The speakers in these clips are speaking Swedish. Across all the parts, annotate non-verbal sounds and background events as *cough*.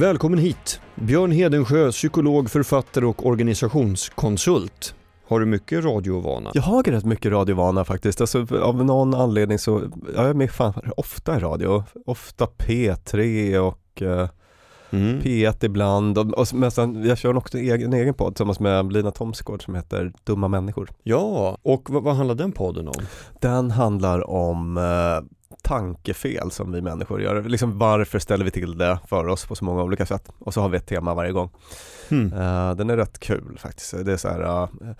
Välkommen hit! Björn Hedensjö, psykolog, författare och organisationskonsult. Har du mycket radiovana? Jag har rätt mycket radiovana faktiskt. Alltså, av någon anledning så, jag är med fan ofta i radio. Ofta P3 och uh, mm. P1 ibland. Och, och, men sen, jag kör också en egen, en egen podd tillsammans med Lina Thomsgård som heter Dumma människor. Ja, och vad, vad handlar den podden om? Den handlar om uh, tankefel som vi människor gör. Liksom varför ställer vi till det för oss på så många olika sätt? Och så har vi ett tema varje gång. Mm. Uh, den är rätt kul faktiskt. Det är så här uh, eh,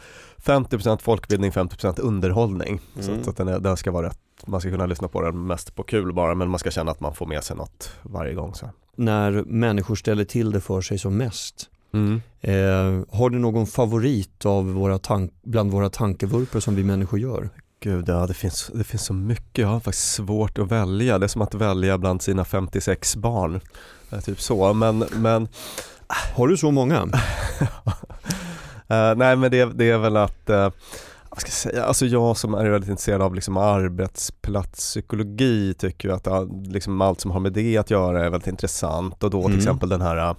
50% folkbildning, 50% underhållning. Mm. Så, så, att den, är, den ska vara rätt, man ska kunna lyssna på den mest på kul bara men man ska känna att man får med sig något varje gång. Så. När människor ställer till det för sig som mest, Mm. Eh, har du någon favorit av våra bland våra tankevurpor som vi människor gör? Gud, ja, det, finns, det finns så mycket. Jag har faktiskt svårt att välja. Det är som att välja bland sina 56 barn. Typ så, men, men Har du så många? uh, *laughs* nej, men det, det, är väl att uh, vad ska jag säga, alltså jag som är väldigt intresserad av liksom arbetsplatspsykologi tycker att liksom allt som har med det att göra är väldigt intressant och då till mm. exempel den här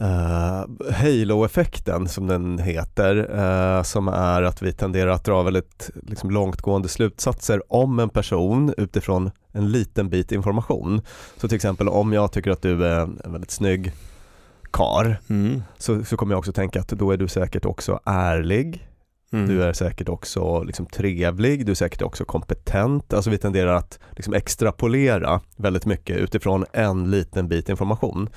uh, halo-effekten som den heter, uh, som är att vi tenderar att dra väldigt liksom, långtgående slutsatser om en person utifrån en liten bit information. Så till exempel om jag tycker att du är en väldigt snygg kar mm. så, så kommer jag också tänka att då är du säkert också ärlig, Mm. Du är säkert också liksom trevlig, du är säkert också kompetent. Alltså vi tenderar att liksom extrapolera väldigt mycket utifrån en liten bit information.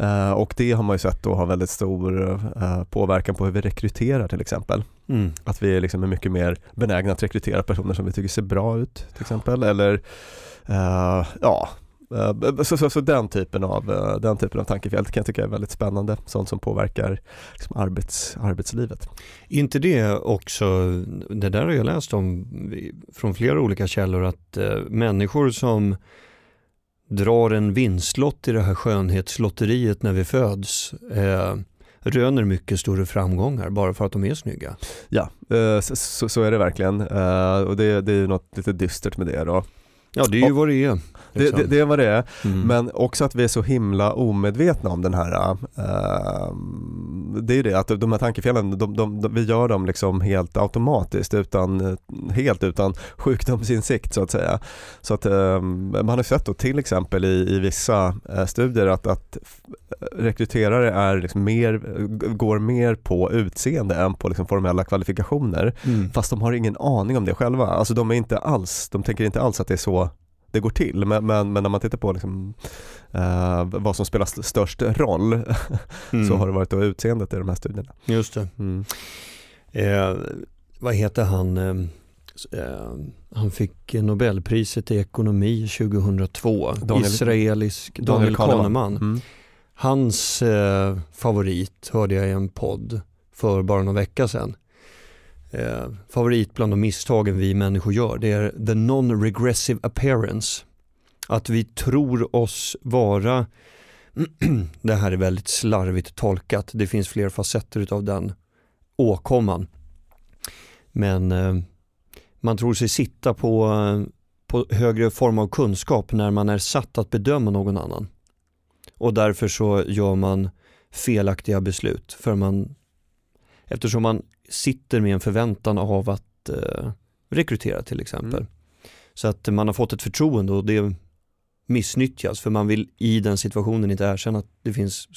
Uh, och det har man ju sett då har väldigt stor uh, påverkan på hur vi rekryterar till exempel. Mm. Att vi liksom är mycket mer benägna att rekrytera personer som vi tycker ser bra ut till exempel. Eller uh, ja, så, så, så, den, typen av, den typen av tankefel kan jag tycka är väldigt spännande, sånt som påverkar liksom arbets, arbetslivet. inte det också, det där har jag läst om från flera olika källor, att människor som drar en vinstlott i det här skönhetslotteriet när vi föds eh, röner mycket större framgångar bara för att de är snygga. Ja, eh, så, så, är det verkligen eh, och det, det är något lite dystert med det då. Ja det är ju och, vad det är. Liksom. Det, det, det, är vad det är, mm. men också att vi är så himla omedvetna om den här, uh, det är ju det att de här tankefelen, de, de, de, vi gör dem liksom helt automatiskt utan, helt utan sjukdomsinsikt så att säga. Så att uh, man har sett då till exempel i, i vissa uh, studier att, att rekryterare är liksom mer, går mer på utseende än på liksom formella kvalifikationer. Mm. Fast de har ingen aning om det själva. Alltså de är inte alls, de tänker inte alls att det är så det går till. Men, men, men när man tittar på liksom, uh, vad som spelar störst roll *laughs* mm. så har det varit då utseendet i de här studierna. Just det. Mm. Eh, vad heter han? Eh, han fick Nobelpriset i ekonomi 2002. Daniel, Israelisk Daniel, Daniel Kahneman. Mm. Hans eh, favorit hörde jag i en podd för bara någon vecka sedan eh, favorit bland de misstagen vi människor gör, det är the non-regressive appearance. Att vi tror oss vara, *clears throat* det här är väldigt slarvigt tolkat, det finns fler facetter av den åkomman. Men eh, man tror sig sitta på, eh, på högre form av kunskap när man är satt att bedöma någon annan. Och därför så gör man felaktiga beslut för man eftersom man sitter med en förväntan av att eh, rekrytera till exempel. Mm. Så att man har fått ett förtroende och det missnyttjas för man vill i den situationen inte erkänna att det finns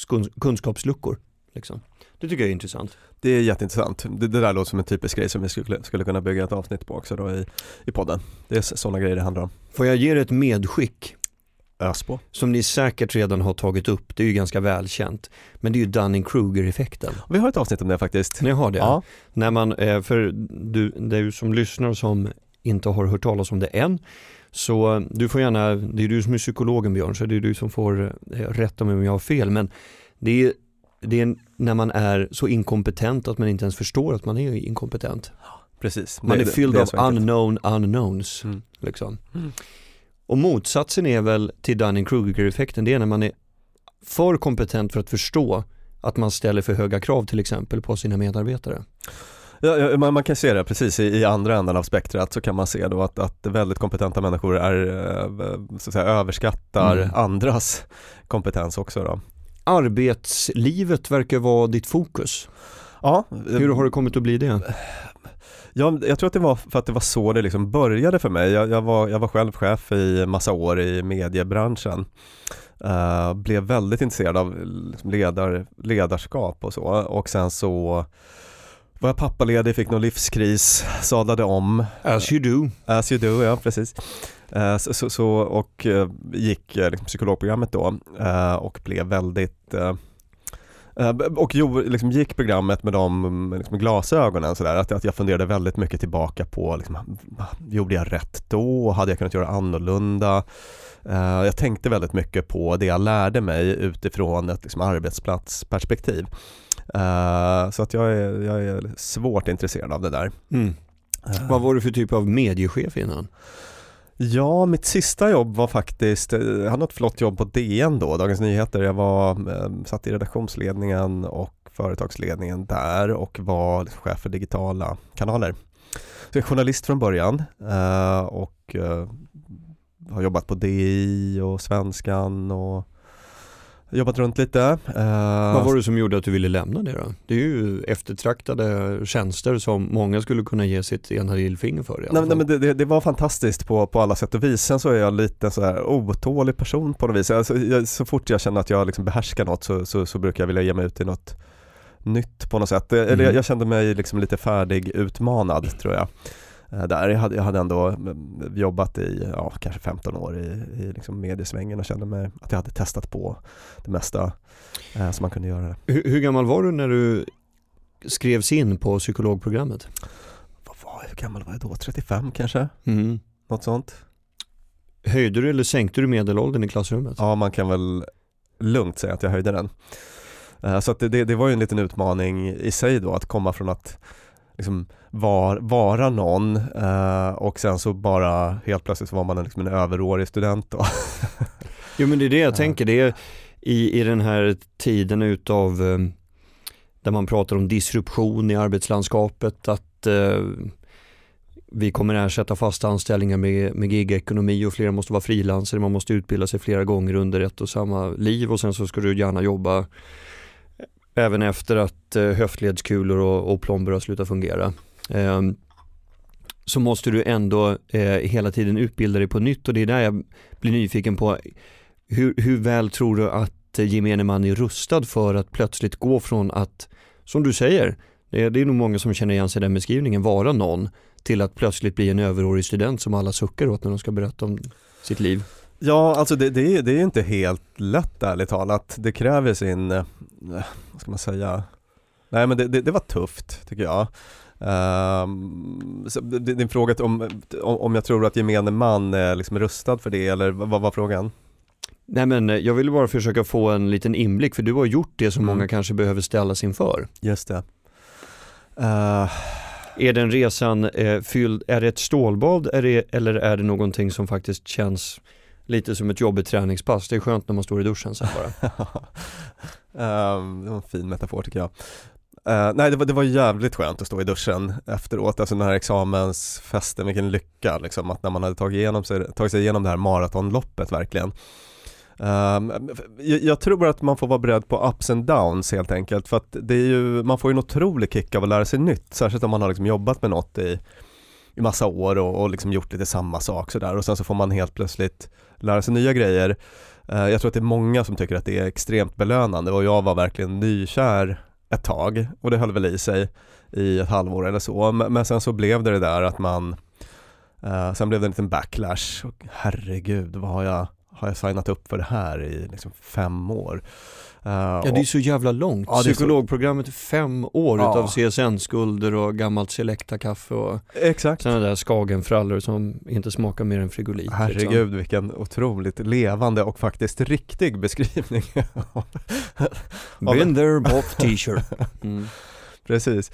kunskapsluckor. Liksom. Det tycker jag är intressant. Det är jätteintressant. Det, det där låter som en typisk grej som vi skulle, skulle kunna bygga ett avsnitt på också då i, i podden. Det är sådana grejer det handlar om. Får jag ge dig ett medskick? Ös på. Som ni säkert redan har tagit upp, det är ju ganska välkänt. Men det är ju Dunning-Kruger-effekten. Vi har ett avsnitt om det faktiskt. Ni har det? Ja. När man, eh, för du, du som lyssnar som inte har hört talas om det än, så du får gärna, det är du som är psykologen Björn, så det är du som får eh, rätta mig om jag har fel. Men det är, det är när man är så inkompetent att man inte ens förstår att man är inkompetent. Precis. Man är fylld av unknown unknowns. Mm. Liksom. Mm. Och motsatsen är väl till Dunning-Kruger-effekten, det är när man är för kompetent för att förstå att man ställer för höga krav till exempel på sina medarbetare. Ja, man, man, kan se det precis i, i, andra änden av spektrat så kan man se då att, att väldigt kompetenta människor är, eh, så att säga, överskattar mm. andras kompetens också då. Arbetslivet verkar vara ditt fokus. Ja. Hur har det kommit att bli det? Ja, jag tror att det var för att det var så det liksom började för mig. Jag, jag, var, jag var själv chef i massa år i mediebranschen. Uh, blev väldigt intresserad av liksom ledar, ledarskap och så och sen så var jag pappaledig, fick någon livskris, sadlade om. As you do. As you do, ja precis. Uh, så, så, så, och uh, gick liksom, psykologprogrammet då och blev väldigt Eh, och jo, liksom gick programmet med de liksom glasögonen sådär, att, att jag funderade väldigt mycket tillbaka på, liksom, gjorde jag rätt då? Hade jag kunnat göra annorlunda? Uh, jag tänkte väldigt mycket på det jag lärde mig utifrån ett liksom, arbetsplatsperspektiv. Uh, så att jag är, jag är svårt intresserad av det där. Mm. Uh. Vad var du för typ av mediechef innan? Ja, mitt sista jobb var faktiskt, eh, jag hade ett flott jobb på DN då, Dagens Nyheter. Jag var, ehm, satt i redaktionsledningen och företagsledningen där och var chef för digitala kanaler. Så jag är journalist från början eh, och eh, har jobbat på DI och Svenskan och jobbat runt lite. Uh, Vad var det som gjorde att du ville lämna det då? Det är ju eftertraktade tjänster som många skulle kunna ge sitt ena lillfinger för. Nej, nej, men det, det, det, var fantastiskt på, på alla sätt och vis. Sen så är jag lite så här otålig person på något vis. Alltså, jag, så fort jag känner att jag liksom behärskar något så, så, så, brukar jag vilja ge mig ut i något nytt på något sätt. Mm. Eller jag, jag kände mig liksom lite färdig utmanad tror jag. Eh, där. Jag hade, jag hade ändå mm, jobbat i ja, kanske 15 år i, i liksom mediesvängen och kände mig att jag hade testat på det mesta eh, som man kunde göra. Hur, hur, gammal var du när du skrevs in på psykologprogrammet? Vad var, hur gammal var jag då? 35 kanske? Mm. Något sånt. Höjde du eller sänkte du medelåldern i klassrummet? Ja, man kan väl lugnt säga att jag höjde den. Eh, så att det, det var ju en liten utmaning i sig då att komma från att liksom var, vara någon eh, och sen så bara helt plötsligt var man liksom en överårig student då. *laughs* jo men det är det jag tänker, det är i, i den här tiden utav eh, där man pratar om disruption i arbetslandskapet, att eh, vi kommer ersätta fasta anställningar med, med gigekonomi och flera måste vara frilansare, man måste utbilda sig flera gånger under ett och samma liv och sen så ska du gärna jobba även efter att eh, höftledskulor och, och plomber har slutat fungera. Eh, så måste du ändå eh, hela tiden utbilda dig på nytt och det är där jag blir nyfiken på hur, hur väl tror du att eh, gemene man är rustad för att plötsligt gå från att, som du säger, det är, det är nog många som känner igen sig i den beskrivningen, vara någon till att plötsligt bli en överårig student som alla suckar åt när de ska berätta om sitt liv. Ja, alltså det, det, är, det är inte helt lätt ärligt talat. Det kräver sin, eh, vad ska man säga, nej men det, det, det var tufft tycker jag. Um, din fråga om, om jag tror att gemene man är liksom rustad för det eller vad var frågan? Nej men eh, jag ville bara försöka få en liten inblick för du har gjort det som mm. många kanske behöver ställas inför. Just det. Uh... Är den resan eh, fylld, är det ett stålbad är det, eller är det någonting som faktiskt känns lite som ett jobbigt träningspass. Det är skönt när man står i duschen sen bara. um, *laughs* det var en fin metafor tycker jag. Uh, nej det var, det var jävligt skönt att stå i duschen efteråt, alltså den här examensfesten, vilken lycka liksom att när man hade tagit, igenom sig, tagit sig igenom det här maratonloppet verkligen. Um, jag, jag, tror att man får vara beredd på ups and downs helt enkelt för att det är ju, man får ju en otrolig kick av att lära sig nytt, särskilt om man har liksom jobbat med något i, i massa år och, och liksom gjort lite samma sak sådär och sen så får man helt plötsligt lära sig nya grejer. Uh, jag tror att det är många som tycker att det är extremt belönande och jag var verkligen nykär ett tag och det höll väl i sig i ett halvår eller så. Men sen så blev det det där att man, uh, sen blev det en liten backlash. Och herregud, vad har jag har jag signat upp för det här i liksom fem år. Uh, ja det är så jävla långt. Ja, Psykologprogrammet är fem år ja. utav CSN-skulder och gammalt Selecta-kaffe och Exakt. sådana där Skagenfrallor som inte smakar mer än frigolit. Herregud liksom. vilken otroligt levande och faktiskt riktig beskrivning. *laughs* Been there, bought t-shirt. *laughs* Mm. Precis.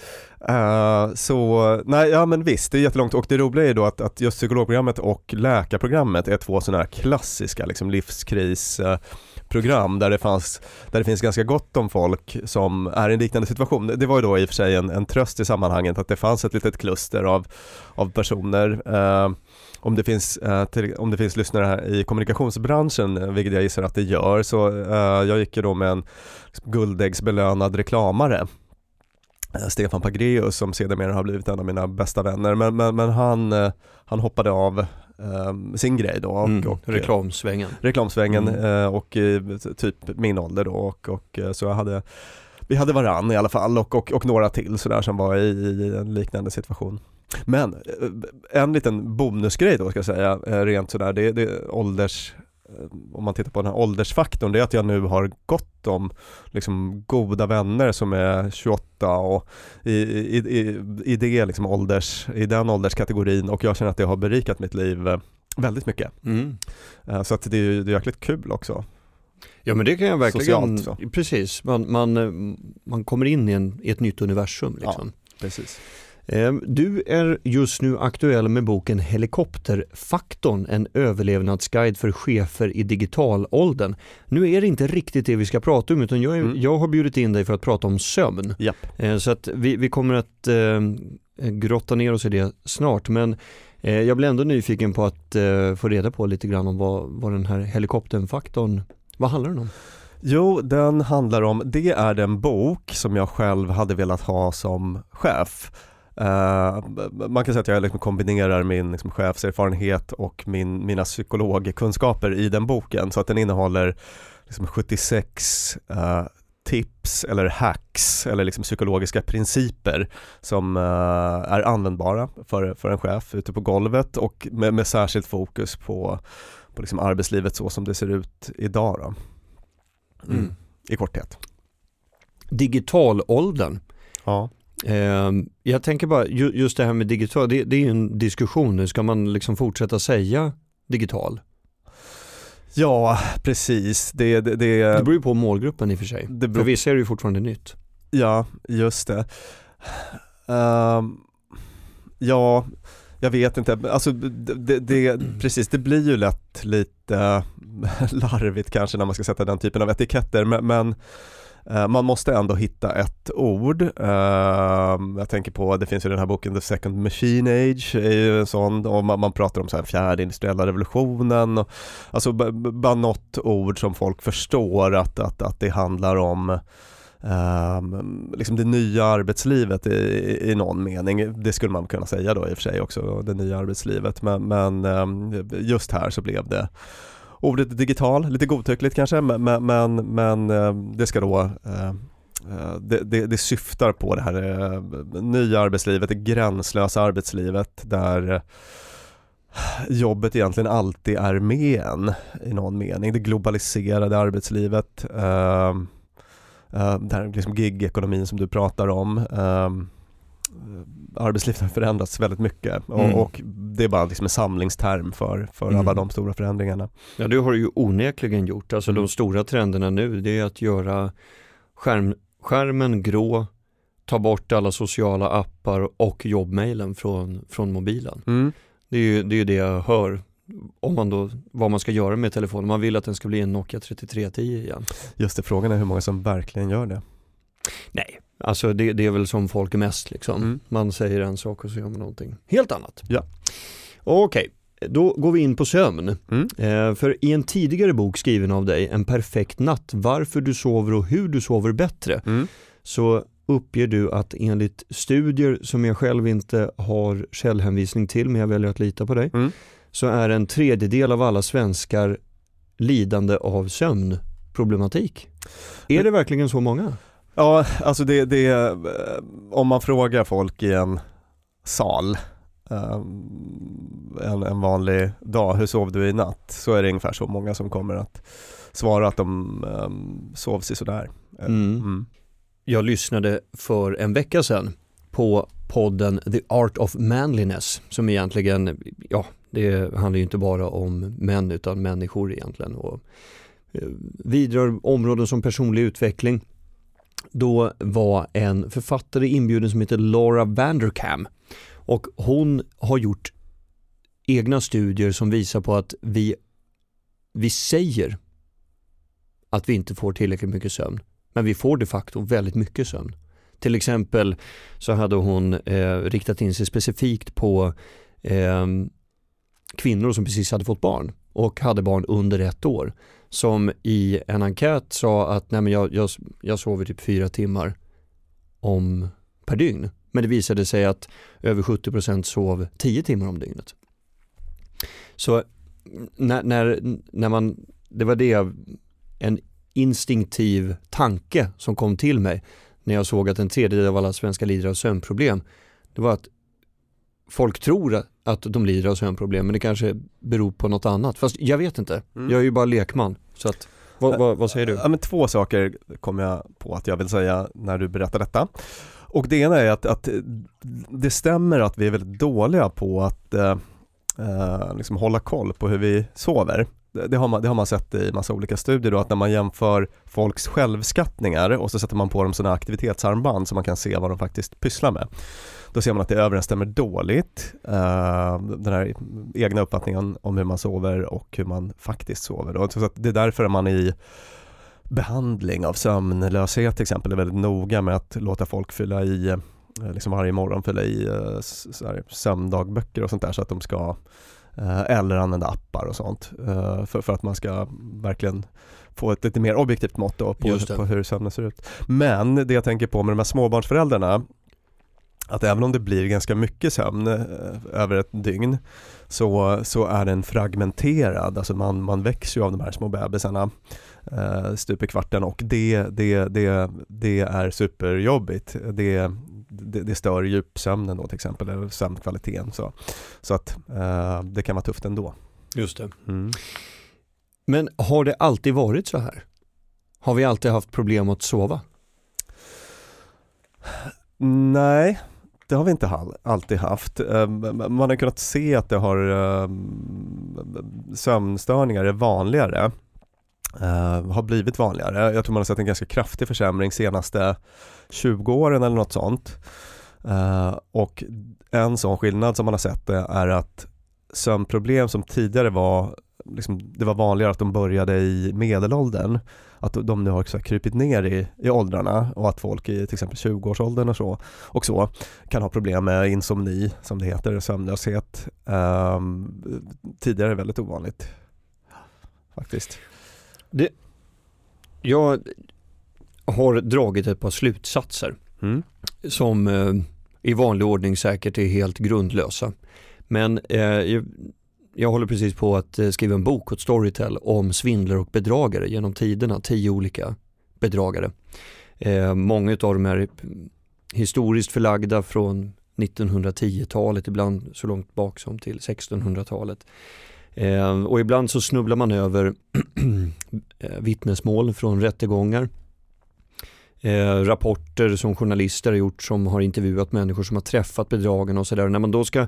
Uh, så, nej, ja men visst, det är jättelångt och det roliga är då att, att just psykologprogrammet och läkarprogrammet är två sådana här klassiska liksom, program där det, fanns, där det finns ganska gott om folk som är i en liknande situation. Det var ju då i och för sig en, en tröst i sammanhanget att det fanns ett litet kluster av, av personer eh, om det, finns, eh, till, om det finns lyssnare här i kommunikationsbranschen, vilket jag gissar att det gör, så eh, jag gick ju då med en guldäggsbelönad reklamare eh, Stefan Pagreus som sedermera har blivit en av mina bästa vänner men, men, men han, han hoppade av um, sin grej då. Och, mm, och, reklamsvängen. Reklamsvängen mm. och typ min ålder då och, och så jag hade vi hade varann i alla fall och, och, och några till sådär som var i, i en liknande situation. Men en liten bonusgrej då ska jag säga, rent sådär, det, det ålders Eh, om man tittar på den här åldersfaktorn, det är att jag nu har gott om liksom, goda vänner som är 28 och i, i, i, i, det liksom ålders, i den ålderskategorin och jag känner att det har berikat mitt liv eh, väldigt mycket. Mm. Eh, så att det är, det är jäkligt kul också. Ja men det kan jag verkligen, precis, man, man, man kommer in i, en, i ett nytt universum liksom. Ja, precis. Ehm, du är just nu aktuell med boken Helikopterfaktorn, en överlevnadsguide för chefer i digitalåldern. Nu är det inte riktigt det vi ska prata om utan jag, är, mm. jag har bjudit in dig för att prata om sömn. Yep. Ehm, så att vi, vi kommer att eh, grotta ner oss i det snart men eh, jag blir ändå nyfiken på att eh, få reda på lite grann om vad, vad den här helikopterfaktorn, vad handlar den om? Jo, den handlar om, det är den bok som jag själv hade velat ha som chef. Uh, man kan säga att jag liksom kombinerar min liksom, chefserfarenhet och min, mina psykologkunskaper i den boken så att den innehåller liksom, 76 uh, eh, tips eller hacks eller liksom psykologiska principer som uh, är användbara för, för en chef ute på golvet och med, med särskilt fokus på, på liksom arbetslivet så som det ser ut idag. Mm. Mm. I korthet. Digitalåldern. Ja. Ehm, jag tänker bara, just det här med digital, det, det är ju en diskussion nu. Ska man liksom fortsätta säga digital? Ja, precis. Det, det, det, det beror ju på målgruppen i och för sig. Det beror... För vissa är det ju fortfarande nytt. Ja, just det. Um, ja, jag vet inte. Alltså, det, det, precis, det blir ju lätt lite *laughs* larvigt kanske när man ska sätta den typen av etiketter. Men, men Eh, man måste ändå hitta ett ord. Eh, jag tänker på, det finns ju den här boken The Second Machine Age, är ju en sån, och man, pratar om så här fjärde industriella revolutionen. Och, alltså bara något ord som folk förstår att, att, att det handlar om Um, liksom det nya arbetslivet i, i, någon mening. Det skulle man kunna säga då i och för sig också, det nya arbetslivet. Men, men um, just här så blev det ordet digital, lite godtyckligt kanske men, men, men eh, det ska då eh, eh, det, det, det, syftar på det här nya arbetslivet, det gränslösa arbetslivet där jobbet egentligen alltid är med en i någon mening. Det globaliserade arbetslivet, uh, där liksom gig-ekonomin som du pratar om arbetslivet har förändrats väldigt mycket och, mm. och det är bara liksom en samlingsterm för, för mm. alla de stora förändringarna. Ja det har det ju onekligen gjort, alltså mm. de stora trenderna nu det är att göra skärm, skärmen grå, ta bort alla sociala appar och jobbmailen från, från mobilen. Mm. Det är ju det, är det jag hör om man då, vad man ska göra med telefonen. Man vill att den ska bli en Nokia 3310 igen. Just det, frågan är hur många som verkligen gör det. Nej, Alltså det, det, är väl som folk är mest liksom. Mm. Man säger en sak och så gör man någonting helt annat. Ja. Okej, okay. då går vi in på sömn. Mm. Eh, för i en tidigare bok skriven av dig, En perfekt natt, varför du sover och hur du sover bättre, mm. så uppger du att enligt studier som jag själv inte har källhänvisning till, men jag väljer att lita på dig, mm. så är en tredjedel av alla svenskar lidande av sömnproblematik. Är det verkligen så många? Ja, alltså det, det, eh, om man frågar folk i en sal um, en, en vanlig dag, hur sov du i natt? Så är det ungefär så många som kommer att svara att de um, sov sig sådär. Mm. Mm. Jag lyssnade för en vecka sedan på podden The Art of Manliness som egentligen, ja det handlar ju inte bara om män utan människor egentligen och eh, vidrör områden som personlig utveckling. Då var en författare inbjuden som heter Laura Vanderkam och hon har gjort egna studier som visar på att vi, vi säger att vi inte får tillräckligt mycket sömn men vi får de facto väldigt mycket sömn. Till exempel så hade hon eh, riktat in sig specifikt på eh, kvinnor som precis hade fått barn och hade barn under ett år som i en enkät sa att Nej, men jag, jag, jag sover typ fyra timmar om per dygn. Men det visade sig att över 70% sov 10 timmar om dygnet. Så när, när, när man, det var det, en instinktiv tanke som kom till mig när jag såg att en tredjedel av alla svenskar lider av sömnproblem. Det var att folk tror att de lider av sömnproblem men det kanske beror på något annat. Fast jag vet inte, mm. jag är ju bara lekman. Så att, vad, vad, vad, säger du? Ja, men två saker kom jag på att jag vill säga när du berättar detta. Och det ena är att, att det stämmer att vi är väldigt dåliga på att eh, eh liksom hålla koll på hur vi sover det har, man, det har man sett i massa olika studier då, att när man jämför folks självskattningar och så sätter man på dem sådana aktivitetsarmband så man kan se vad de faktiskt pysslar med. Då ser man att det överensstämmer dåligt, uh, den här egna uppfattningen om hur man sover och hur man faktiskt sover. Då. Så det är därför man i behandling av sömnlöshet till exempel är väldigt noga med att låta folk fylla i eh, liksom varje morgon fylla i uh, sömndagböcker och sånt där så att de ska Eh, eller använda appar och sånt eh, för, för att man ska verkligen få ett lite mer objektivt mått på, på hur sömnen ser ut. Men det jag tänker på med de här småbarnsföräldrarna att även om det blir ganska mycket sömn eh, över ett dygn så, så är den fragmenterad, alltså man, man växer ju av de här små bebisarna eh, stup i kvarten och det, det, det, det är superjobbigt. Det, det, det stör djupsömnen då till exempel, eller sömnkvaliteten. Så, så att eh, det kan vara tufft ändå. Just det. Mm. Men har det alltid varit så här? Har vi alltid haft problem att sova? Nej, det har vi inte alltid haft. Ehm, man har kunnat se att det har ehm, sömnstörningar är vanligare. Ehm, har blivit vanligare. Jag tror man har sett en ganska kraftig försämring senaste 20 åren eller något sånt. Och en sån skillnad som man har sett är att sömnproblem som tidigare var liksom, det var vanligare att de började i medelåldern. Att de nu har så krypit ner i, i åldrarna och att folk i till exempel 20-årsåldern och så, och så kan ha problem med insomni som det heter, sömnlöshet. Um, tidigare väldigt ovanligt faktiskt. Det, jag har dragit ett par slutsatser mm. som eh, i vanlig ordning säkert är helt grundlösa. Men eh, jag håller precis på att eh, skriva en bok åt Storytel om svindlare och bedragare genom tiderna, tio olika bedragare. Eh, många av dem är historiskt förlagda från 1910-talet, ibland så långt bak som till 1600-talet. Eh, och ibland så snubblar man över *clears throat* eh, vittnesmål från rättegångar. Eh, rapporter som journalister har gjort som har intervjuat människor som har träffat bedragarna och sådär. När man då ska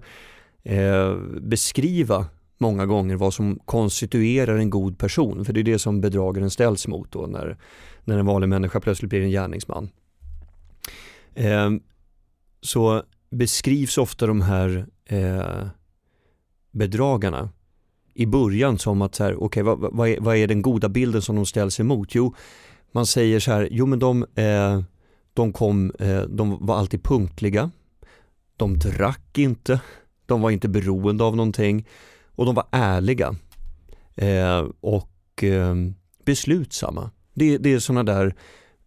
eh, beskriva många gånger vad som konstituerar en god person. För det är det som bedragaren ställs mot då när, när en vanlig människa plötsligt blir en gärningsman. Eh, så beskrivs ofta de här eh, bedragarna i början som att så här, okay, vad, vad, är, vad är den goda bilden som de ställs emot? Jo, man säger så här, jo men de, eh, de, kom, eh, de var alltid punktliga, de drack inte, de var inte beroende av någonting och de var ärliga eh, och eh, beslutsamma. Det, det är sådana där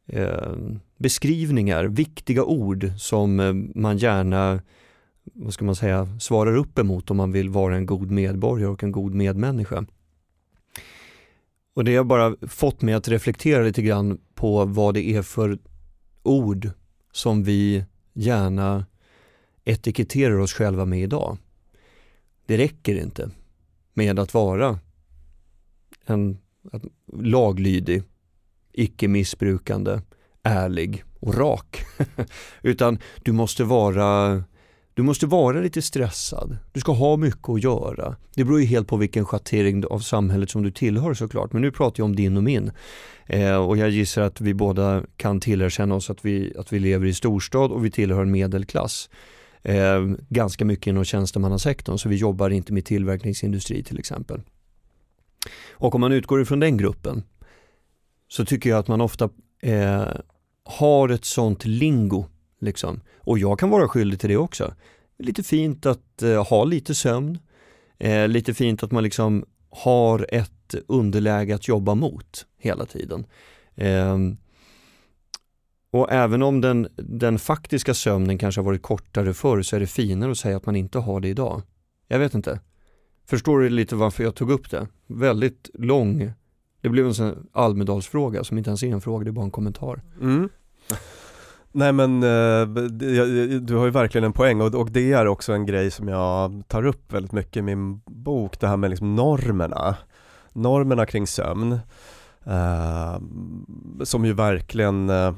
eh, beskrivningar, viktiga ord som eh, man gärna vad ska man säga, svarar upp emot om man vill vara en god medborgare och en god medmänniska. Och det har bara fått mig att reflektera lite grann på vad det är för ord som vi gärna etiketterar oss själva med idag. Det räcker inte med att vara en, laglydig, icke missbrukande, ärlig och rak. *laughs* Utan du måste vara du måste vara lite stressad. Du ska ha mycket att göra. Det beror ju helt på vilken schattering av samhället som du tillhör såklart. Men nu pratar jag om din och min. Eh, och jag gissar att vi båda kan tillerkänna oss att vi, att vi lever i storstad och vi tillhör en medelklass. Eh, ganska mycket inom tjänstemannasektorn så vi jobbar inte med tillverkningsindustri till exempel. Och om man utgår ifrån den gruppen så tycker jag att man ofta eh, har ett sånt lingo Liksom. Och jag kan vara skyldig till det också. Lite fint att eh, ha lite sömn, eh, lite fint att man liksom har ett underläge att jobba mot hela tiden. Ehm, och även om den, den faktiska sömnen kanske har varit kortare förr så är det finare att säga att man inte har det idag. Jag vet inte. Förstår du lite varför jag tog upp det? Väldigt lång, det blev en sån Almedalsfråga som inte ens är en fråga, det är bara en kommentar. Mm. Nej men eh, du har ju verkligen en poäng och, det är också en grej som jag tar upp väldigt mycket i min bok, det här med liksom normerna. Normerna kring sömn. Eh, som ju verkligen eh,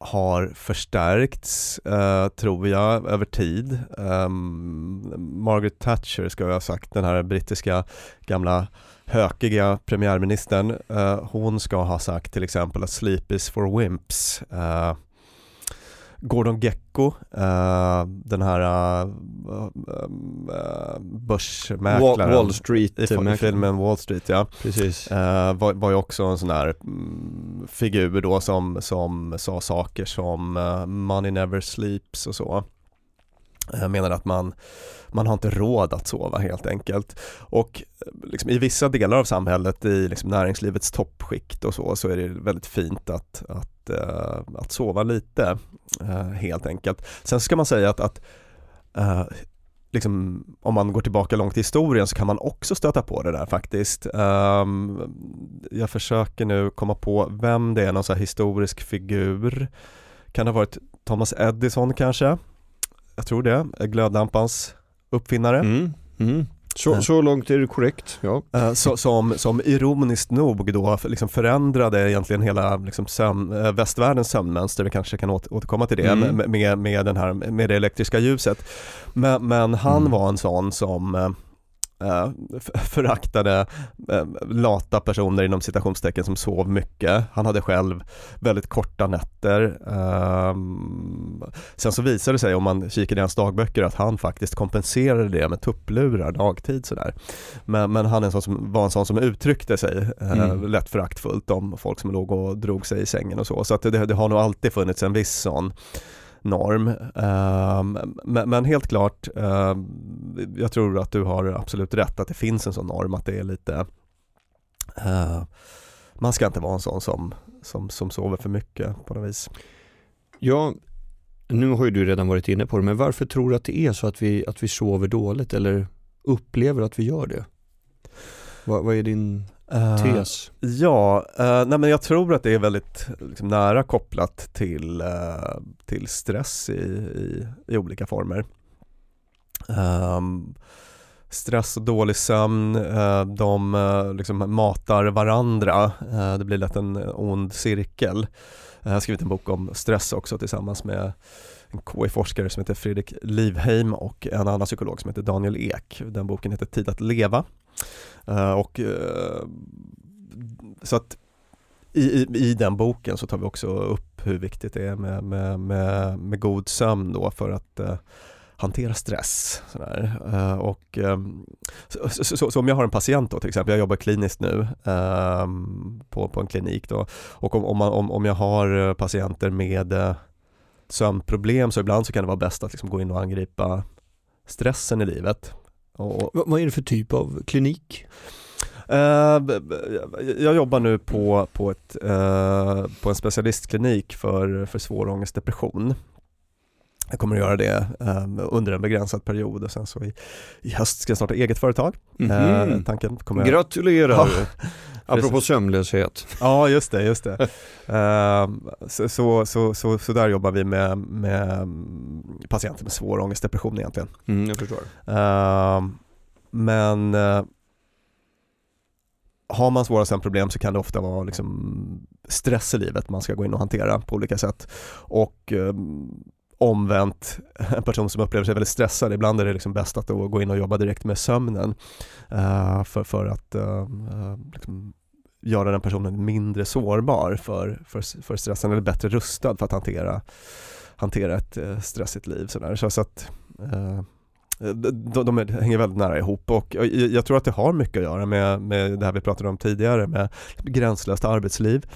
har förstärkts, uh, tror jag, över tid. Um, Margaret Thatcher ska jag ha sagt, den här brittiska gamla hökiga premiärministern, uh, hon ska ha sagt till exempel att sleep is for wimps. Uh, Gordon Gecko, uh, den här börsmäklaren Wall Street i filmen Wall Street ja. Precis. var, var ju också en sån här mm, figur då som, som sa saker som money never sleeps och så. Jag menar att man, man har inte råd att sova helt enkelt. Och eh, liksom i vissa delar av samhället, i liksom näringslivets toppskikt och så, så är det väldigt fint att, att, eh, att sova lite helt enkelt. Sen ska man säga att, att liksom, om man går tillbaka långt i historien så kan man också stöta på det där faktiskt. Um, jag försöker nu komma på vem det är, någon så historisk figur. Kan det ha varit Thomas Edison kanske? Jag tror det, glödlampans uppfinnare. Mm, mm. Så, så långt är det korrekt, ja. Eh, så, som, som ironiskt nog då liksom förändrade egentligen hela liksom sömn, eh, västvärldens sömnmönster, vi kanske kan återkomma till det, mm. med, med, med, den här, med det elektriska ljuset. Men, men han mm. var en sån som eh, föraktade eh, lata personer inom citationstecken som sov mycket. Han hade själv väldigt korta nätter. Eh, sen så visade det sig om man kikar i hans dagböcker att han faktiskt kompenserade det med tupplurar dagtid sådär. Men, men han är en sån som, var en sån som uttryckte sig eh, mm. lätt föraktfullt om folk som låg och drog sig i sängen och så. Så att det, det har nog alltid funnits en viss sån norm. Uh, men, men, helt klart, uh, jag tror att du har absolut rätt att det finns en sån norm, att det är lite uh, man ska inte vara en sån som, som, som sover för mycket på något vis. Ja, nu har ju du redan varit inne på det, men varför tror du att det är så att vi, att vi sover dåligt eller upplever att vi gör det? Vad, vad är din tes? Uh, ja, uh, nej men jag tror att det är väldigt liksom, nära kopplat till, uh, till stress i, i, i olika former. Um, stress och dålig sömn, eh, de liksom matar varandra. Det blir lätt en ond cirkel. Jag har skrivit en bok om stress också tillsammans med en KI-forskare som heter Fredrik Livheim och en annan psykolog som heter Daniel Ek. Den boken heter Tid att leva. Eh, och eh, så att i, i, i, den boken så tar vi också upp hur viktigt det är med, med, med, med god sömn då för att eh, hantera stress. Uh, och, um, så, så, så, så, om jag har en patient då till exempel, jag jobbar kliniskt nu um, på, på en klinik då och om, om, man, om, om jag har patienter med uh, sömnproblem så ibland så kan det vara bäst att liksom gå in och angripa stressen i livet och, vad är det för typ av klinik? Uh, jag jobbar nu på, på, ett, uh, på en specialistklinik för, för svår ångestdepression. Jag kommer att göra det um, under en begränsad period och sen så i, i höst ska jag starta eget företag. Mm -hmm. tanken kommer Gratulerar! Ja, *laughs* Apropå sömnlöshet. *laughs* Ja, just det, just det. uh, så, så, så, så, så, där jobbar vi med, med patienter med svår ångestdepression egentligen. Mm, jag förstår. Uh, men uh, har man svåra sömnproblem så kan det ofta vara liksom stress i livet man ska gå in och hantera på olika sätt. Och um, omvänt, en person som upplever sig väldigt stressad, ibland är det liksom bäst att gå in och jobba direkt med sömnen uh, för, för att uh, liksom göra den personen mindre sårbar för, för, för stressen eller bättre rustad för att hantera, hantera ett eh, stressigt liv. Sådär. Så, så att, eh, de, de hänger väldigt nära ihop och jag tror att det har mycket att göra med, med det här vi pratade om tidigare med gränslöst arbetsliv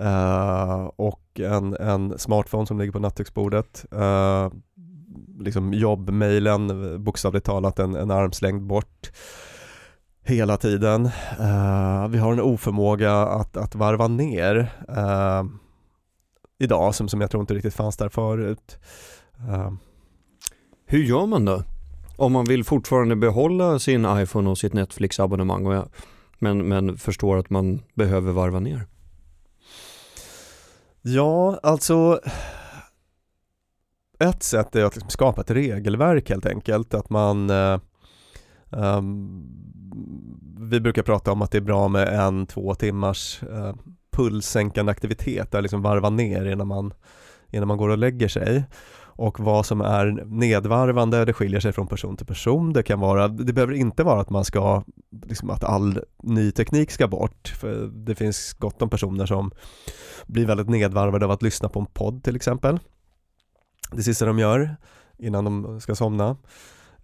uh, och en, en smartphone som ligger på nattduksbordet. Uh, liksom jobbmailen, bokstavligt talat en, en armslängd bort hela tiden. Uh, vi har en oförmåga att, att varva ner uh, idag som, som jag tror inte riktigt fanns där förut. Uh. Hur gör man då? Om man vill fortfarande behålla sin iPhone och sitt Netflix-abonnemang men, men förstår att man behöver varva ner? Ja, alltså ett sätt är att liksom skapa ett regelverk helt enkelt. Att man eh, um, Vi brukar prata om att det är bra med en, två timmars uh, pulssänkande aktivitet, där liksom varva ner innan man, innan man går och lägger sig och vad som är nedvarvande, det skiljer sig från person till person. Det kan vara, det behöver inte vara att man ska, liksom att all ny teknik ska bort, för det finns gott om personer som blir väldigt nedvarvade av att lyssna på en podd till exempel. Det sista de gör innan de ska somna.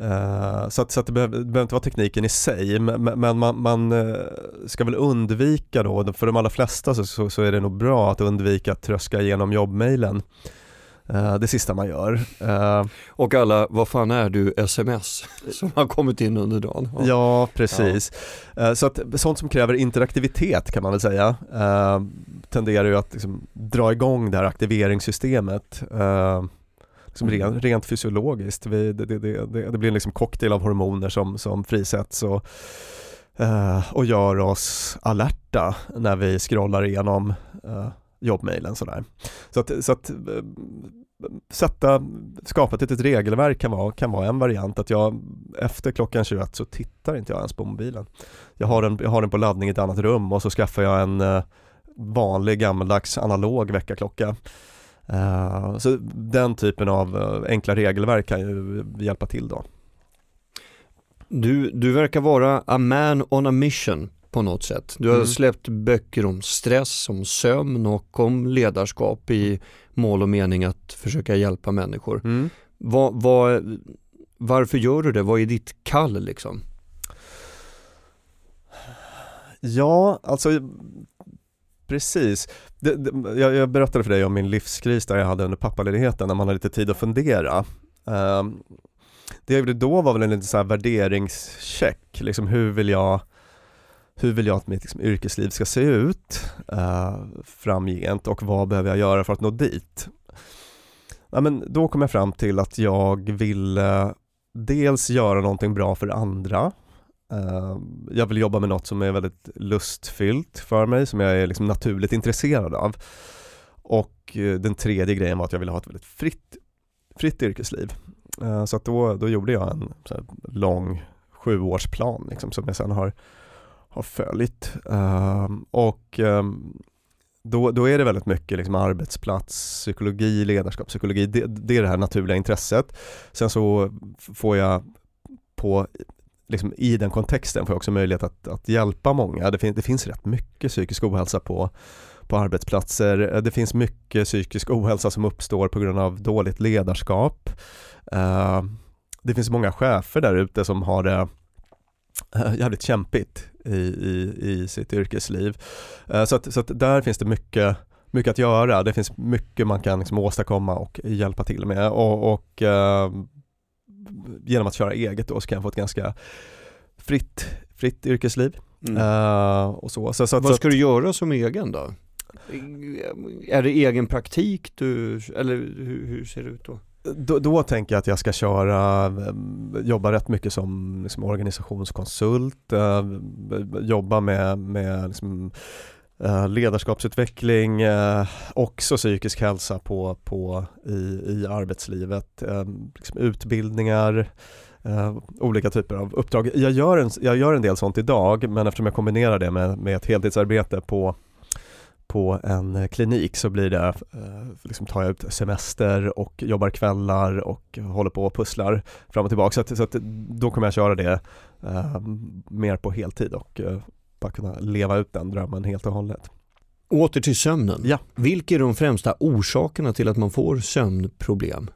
Uh, så att, så att det, behöver, det, behöver, inte vara tekniken i sig, men, men man, man, uh, ska väl undvika då, för de allra flesta så, så, så, är det nog bra att undvika att tröska igenom jobbmailen Eh, det sista man gör. Eh, och alla, vad fan är du, sms *laughs* som har kommit in under dagen. Ja, ja precis. Ja. Eh, så att sånt som kräver interaktivitet kan man väl säga tenderar ju att liksom dra igång det här aktiveringssystemet. Liksom mm. rent, rent fysiologiskt. Vi, det, det, det, det, blir en liksom cocktail av hormoner som, som frisätts och, och gör oss alerta när vi scrollar igenom jobbmailen sådär. Så att, så att eh, sätta, skapa ett litet regelverk kan vara, kan vara en variant att jag efter klockan 21 så tittar inte jag ens på mobilen. Jag har den, jag har den på laddning i ett annat rum och så skaffar jag en eh, vanlig gammaldags analog väckarklocka. Uh, så den typen av uh, enkla regelverk kan ju hjälpa till då. Du, du verkar vara a man on a mission på något sätt. Du har mm. släppt böcker om stress, om sömn och om ledarskap i mål och mening att försöka hjälpa människor. Mm. Vad, vad, varför gör du det? Vad är ditt kall liksom? Ja, alltså precis. Det, det, jag, jag, berättade för dig om min livskris där jag hade under pappaledigheten när man har lite tid att fundera. Um, det jag gjorde då var väl en liten så här värderingscheck, liksom hur vill jag hur vill jag att mitt liksom, yrkesliv ska se ut uh, framgent och vad behöver jag göra för att nå dit? Ja, men då kom jag fram till att jag ville dels göra någonting bra för andra. Uh, jag vill jobba med något som är väldigt lustfyllt för mig, som jag är liksom naturligt intresserad av. Och uh, den tredje grejen var att jag ville ha ett väldigt fritt, fritt yrkesliv. Eh, så att då, då gjorde jag en lång sjuårsplan liksom, som jag sen har har följt. Och ehm, då, då är det väldigt mycket liksom arbetsplats, psykologi, ledarskapspsykologi, det, det är det här naturliga intresset. Sen så får jag på Liksom i den kontexten får jag också möjlighet att, att hjälpa många. Det, fin det finns rätt mycket psykisk ohälsa på, på arbetsplatser. Eh, det finns mycket psykisk ohälsa som uppstår på grund av dåligt ledarskap. Uh, det finns många chefer där ute som har det uh, jävligt kämpigt i, i, i sitt yrkesliv. Uh, så att, så att där finns det mycket, mycket att göra. Det finns mycket man kan liksom åstadkomma och hjälpa till med och, och genom att köra eget då så kan jag få ett ganska fritt, fritt yrkesliv. Mm. Uh, och så. Så, så, Vad ska du göra som egen då? Är det egen praktik du, eller hur, hur ser det ut då? Då, då, tänker jag att jag ska köra, eh, jobba rätt mycket som liksom organisationskonsult, äh, jobba med, med liksom, eh, ledarskapsutveckling, eh, också psykisk hälsa på, på, i, i arbetslivet, eh, liksom utbildningar, Uh, olika typer av uppdrag. Jag gör, en, jag gör en del sånt idag men eftersom jag kombinerar det med, med ett heltidsarbete på, på en klinik så blir det, uh, liksom tar jag ut semester och jobbar kvällar och håller på och pusslar fram och tillbaka. Så, att, så att då kommer jag köra det uh, mer på heltid och bara kunna leva ut den drömmen helt och hållet. Åter till sömnen. Ja. Vilka är de främsta orsakerna till att man får sömnproblem?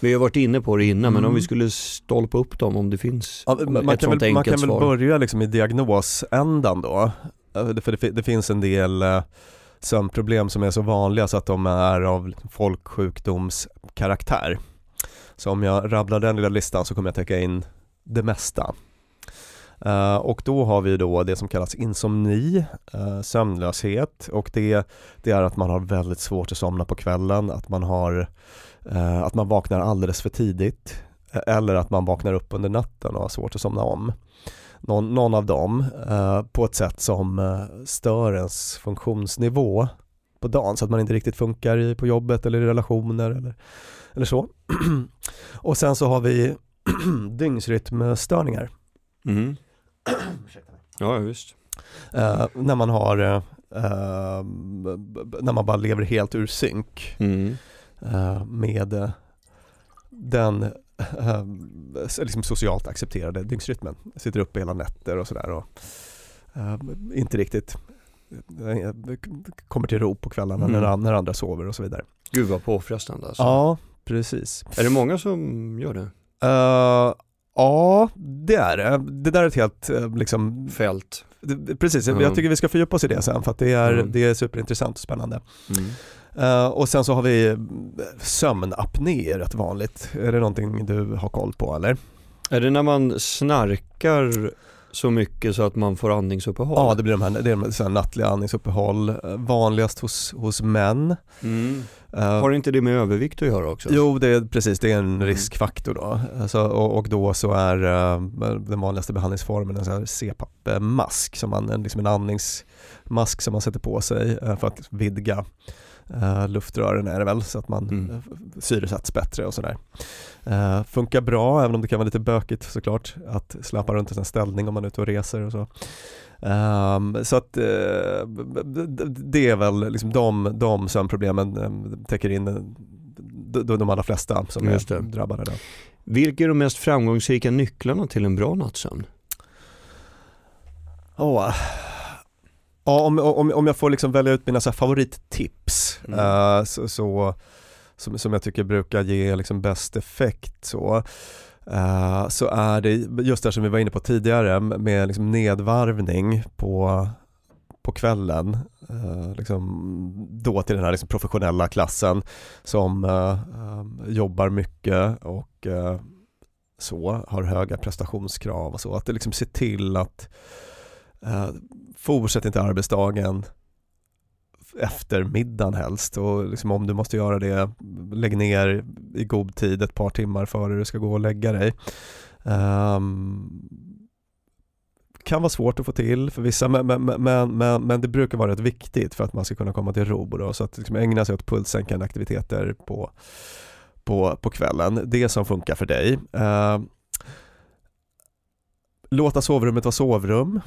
Vi har varit inne på det innan, mm. men om vi mm. skulle stolpa upp dem om det finns ja, man, ett kan sånt väl, Man kan väl börja liksom i diagnosändan då. För det, det finns en del eh, sömnproblem som är så vanliga så att de är av folksjukdomskaraktär. Så om jag rabblar den lilla listan så kommer jag täcka in det mesta. Uh, och då har vi då det som kallas insomni, uh, sömnlöshet och det, det är att man har väldigt svårt att somna på kvällen, att man har uh, att man vaknar alldeles för tidigt eller att man vaknar upp under natten och har svårt att somna om. Någon, någon av dem på ett sätt som stör ens funktionsnivå på dagen så att man inte riktigt funkar i, på jobbet eller i relationer eller, eller så. *clears throat* och sen så har vi *clears throat* dygnsrytmstörningar. Mm. *clears throat* ja, visst. Uh, när man har, uh, när man bara lever helt ur synk mm. uh, med den liksom socialt accepterade dygnsrytmen. Sitter uppe hela nätter och sådär och inte riktigt kommer till ro på kvällarna mm. när, när andra sover och så vidare. Gud vad påfrestande alltså. Ja, precis. Är det många som gör det? Ja, det är det. Det där är ett helt eh, liksom, fält. Precis, mm. jag tycker vi ska fördjupa oss i det sen för att det är, mm. det är superintressant och spännande. Mm. Uh, och sen så har vi eh, sömnapné rätt vanligt. Är det någonting du har koll på eller? Är det när man snarkar så mycket så att man får andningsuppehåll? Ja, det blir de här, det är de här nattliga andningsuppehåll. Vanligast hos, hos män. Mm. Uh, Har inte det med övervikt att göra också? Jo, det är, precis, det är en riskfaktor då. Alltså, och, och, då så är uh, den vanligaste behandlingsformen en CPAP-mask, som man, liksom en andningsmask som man sätter på sig uh, för att vidga Uh, luftrören är det väl så att man mm. syresätts bättre och sådär. Uh, funkar bra även om det kan vara lite bökigt såklart att släppa runt i en ställning om man är ute och reser och så. Um, så att uh, det är väl liksom de, de sömnproblemen um, täcker in de, de allra flesta som är drabbade. Då. Vilka är de mest framgångsrika nycklarna till en bra nattsömn? Oh. Ja, om, om, om jag får liksom välja ut mina så favorittips mm. uh, så, så som, som jag tycker brukar ge liksom bäst effekt så Uh, så är det just det som vi var inne på tidigare med liksom nedvarvning på, på kvällen, uh, liksom då till den här liksom professionella klassen som jobbar mycket och så, har höga prestationskrav och så. Att det liksom ser till att Eh, fortsätt inte arbetsdagen efter middagen helst och liksom om du måste göra det, lägg ner i god tid ett par timmar före du ska gå och lägga dig. Um, kan vara svårt att få till för vissa men, men, men, men, men det brukar vara rätt viktigt för att man ska kunna komma till ro då, så att liksom ägna sig åt pulssänkande aktiviteter på, på, på kvällen. Det som funkar för dig. Uh, låta sovrummet vara sovrum.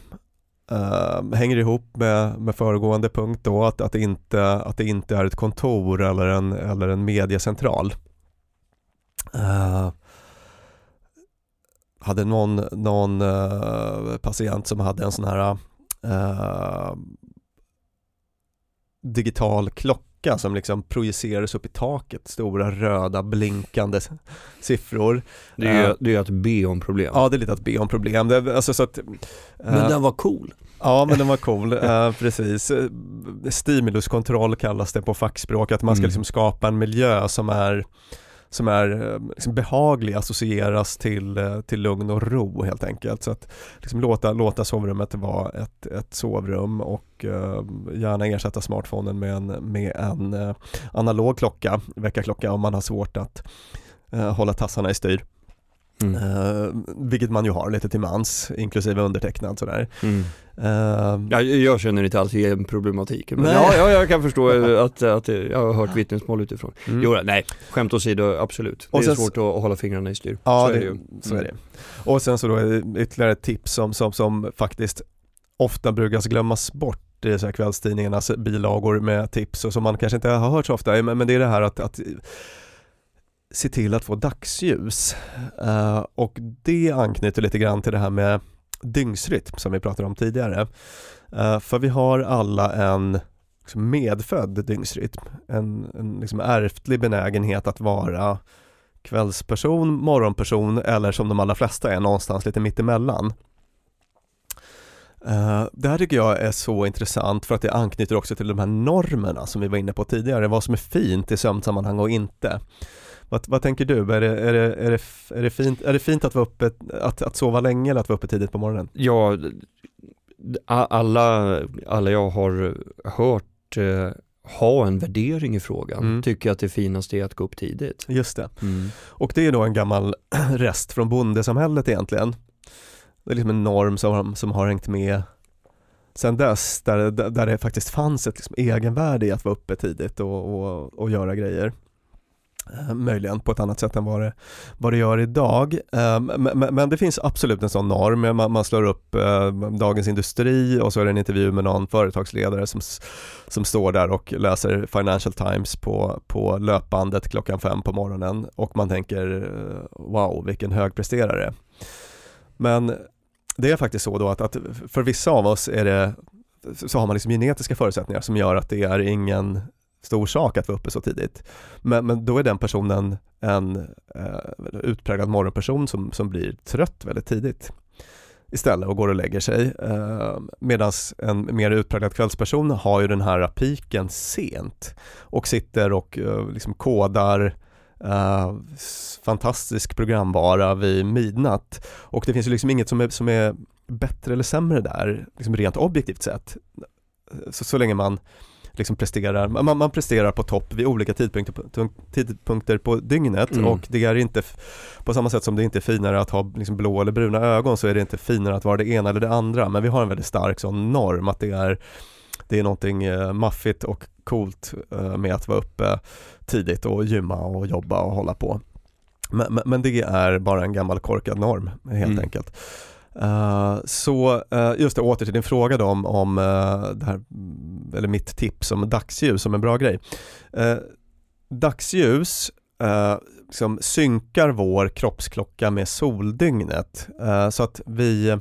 Uh, hänger ihop med, med föregående punkt då att, att, det inte, att det inte är ett kontor eller en, eller en mediecentral. Uh, hade någon, någon uh, patient som hade en sån här eh, digital klocka som liksom projicerades upp i taket, stora röda blinkande siffror. Det är, uh, det är att be om problem. Ja, det är lite att be om problem. Det, alltså så att, uh, men den var cool. Ja, men den var cool, uh, precis. Stimuluskontroll kallas det på fackspråk, att man ska mm. liksom skapa en miljö som är som är eh, liksom behaglig associeras till, eh, till lugn och ro helt enkelt. Så att liksom låta, låta sovrummet vara ett, ett sovrum och eh, gärna ersätta smartphonen med en, med en eh, analog klocka, väckarklocka om man har svårt att eh, hålla tassarna i styr. Mm. Uh, vilket man ju har lite till mans, inklusive undertecknad sådär. Mm. Uh, ja, jag känner inte alls igen problematiken, men ja, ja, jag kan förstå att, att jag har hört vittnesmål utifrån. Mm. Jo, nej, skämt åsido, absolut. Det är sen, svårt att hålla fingrarna i styr. Ja, så det, är det ju. Så är det. Och sen så då ytterligare ett tips som, som, som faktiskt ofta brukar glömmas bort i så här kvällstidningarnas bilagor med tips och som man kanske inte har hört så ofta, men det är det här att, att se till att få dagsljus. Uh, och det anknyter lite grann till det här med dygnsrytm som vi pratade om tidigare. Uh, för vi har alla en liksom medfödd dygnsrytm, en, en liksom ärftlig benägenhet att vara kvällsperson, morgonperson eller som de allra flesta är någonstans lite mittemellan. Uh, det här tycker jag är så intressant för att det anknyter också till de här normerna som vi var inne på tidigare, vad som är fint i sömnsammanhang och inte. Vad, vad tänker du? Är det, är, det, är, det, är, det fint, är det fint att vara uppe, att, att sova länge eller att vara uppe tidigt på morgonen? Ja, alla, alla jag har hört eh, ha en värdering i frågan, mm. tycker att det finaste är att gå upp tidigt. Just det. Mm. Och det är då en gammal *clears throat* rest från bondesamhället egentligen. Det är liksom en norm som, som har hängt med sen dess, där, där det faktiskt fanns ett liksom egenvärde i att vara uppe tidigt och, och, och göra grejer. Eh, möjligen på ett annat sätt än vad det, vad det gör idag. Eh, men, det finns absolut en sån norm. Eh, man, slår upp Dagens Industri och så är det en intervju med någon företagsledare som, som står där och läser Financial Times på, på löpbandet klockan fem på morgonen och man tänker wow vilken högpresterare. Men det är faktiskt så då att, att för vissa av oss är det så har man liksom genetiska förutsättningar som gör att det är ingen stor sak att vara uppe så tidigt. Men, men då är den personen en eh, utpräglad morgonperson som, som blir trött väldigt tidigt istället och går och lägger sig. Eh, Medan en mer utpräglad kvällsperson har ju den här piken sent och sitter och eh, liksom kodar eh, fantastisk programvara vid midnatt. Och det finns ju liksom inget som är, som är bättre eller sämre där, liksom rent objektivt sett. Så, så länge man liksom presterar, man, man presterar på topp vid olika tidpunkter på, tidpunkter på dygnet mm. och det är inte, på samma sätt som det inte är finare att ha liksom blå eller bruna ögon så är det inte finare att vara det ena eller det andra men vi har en väldigt stark sån norm att det är det är någonting eh, maffigt och coolt eh, med att vara uppe tidigt och gymma och jobba och hålla på. Men, men, men det är bara en gammal korkad norm helt mm. enkelt. Uh, så uh, just det, åter till din fråga då om, om uh, det här, eller mitt tips om dagsljus som en bra grej. dagsljus liksom synkar vår kroppsklocka med soldygnet så att vi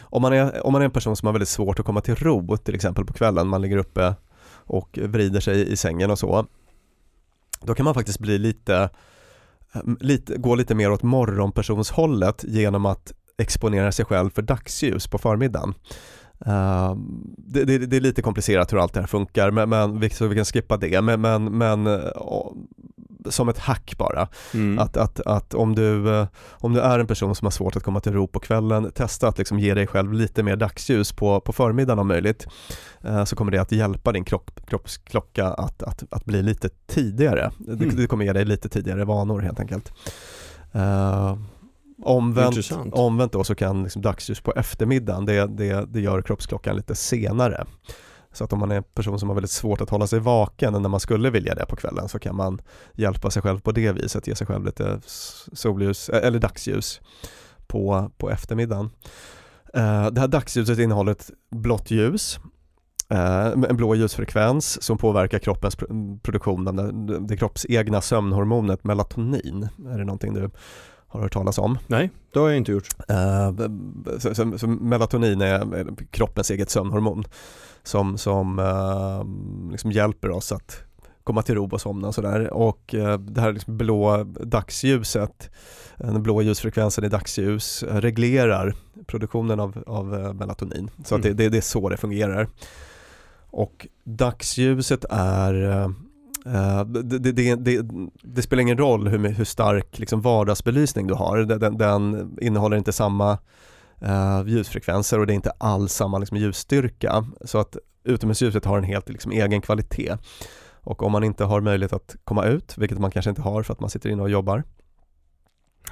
om man, är, om man är en person som har väldigt svårt att komma till ro till exempel på kvällen, man ligger uppe och vrider sig i sängen och så då kan man faktiskt bli lite, lite gå lite mer åt morgonpersonshållet genom att exponera sig själv för dagsljus på förmiddagen. Uh, det, det, det, är lite komplicerat hur allt det här funkar, men, men, så vi kan skippa det. Men, men, men uh, som ett hack bara. Mm. Att, att, att om, du, uh, om du är en person som har svårt att komma till ro på kvällen, testa att liksom ge dig själv lite mer dagsljus på, på förmiddagen om möjligt. så kommer det att hjälpa din kropp, kroppsklocka att, att, att bli lite tidigare. Mm. Det, det, kommer ge dig lite tidigare vanor helt enkelt. Omvänt, omvänt då så kan liksom dagsljus på eftermiddagen, det, det, det gör kroppsklockan lite senare. Så att om man är en person som har väldigt svårt att hålla sig vaken när man skulle vilja det på kvällen så kan man hjälpa sig själv på det viset, ge sig själv lite solljus, eller dagsljus på, på eftermiddagen. Eh, det här dagsljuset innehåller ett blått ljus, eh, en blå ljusfrekvens som påverkar kroppens produktion av det kroppsegna sömnhormonet melatonin. Är det någonting du har hört talas om. Nej, det har jag inte gjort. Uh, så, så, så, melatonin är kroppens eget sömnhormon som, som uh, liksom hjälper oss att komma till ro och somna och sådär. Och uh, det här liksom blå dagsljuset, den blå ljusfrekvensen i dagsljus reglerar produktionen av, av melatonin. Så mm. att det, det, det är så det fungerar. Och dagsljuset är Uh, det, det, det, det, spelar ingen roll hur, hur stark liksom, vardagsbelysning du har, den, den innehåller inte samma uh, ljusfrekvenser och det är inte alls samma liksom, ljusstyrka. Så att utomhusljuset har en helt liksom, egen kvalitet. Och om man inte har möjlighet att komma ut, vilket man kanske inte har för att man sitter inne och jobbar,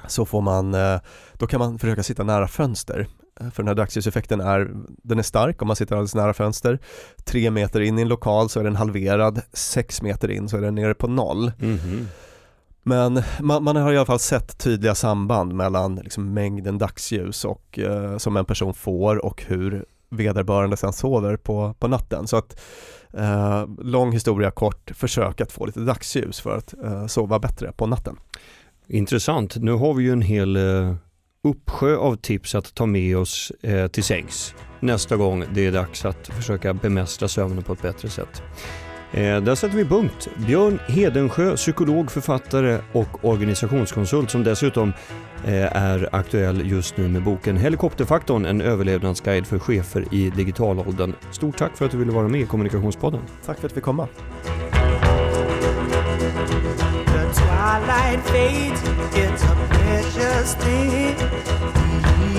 så får man, eh, då kan man försöka sitta nära fönster. Eh, för den här dagsljuseffekten är, den är stark om man sitter alldeles nära fönster. Tre meter in i en lokal så är den halverad, sex meter in så är den nere på noll. Mm -hmm. Men man, man, har i alla fall sett tydliga samband mellan liksom mängden dagsljus och, eh, som en person får och hur vederbörande sen sover på, på natten. Så att eh, lång historia kort, försök att få lite dagsljus för att eh, sova bättre på natten. Intressant. Nu har vi ju en hel eh, uppsjö av tips att ta med oss eh, till sängs nästa gång det är dags att försöka bemästra sömnen på ett bättre sätt. Eh, där sätter vi punkt. Björn Hedensjö, psykolog, författare och organisationskonsult som dessutom eh, är aktuell just nu med boken Helikopterfaktorn, en överlevnadsguide för chefer i digitalåldern. Stort tack för att du ville vara med i Kommunikationspodden. Tack för att vi fick komma. twilight fades, it's a precious thing.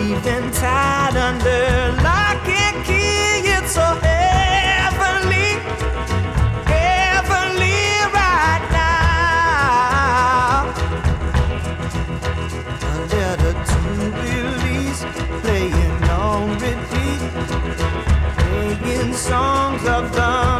even tied under lock and key, it's so heavenly, heavenly right now. A Under the tubules, playing on repeat, singing songs of the.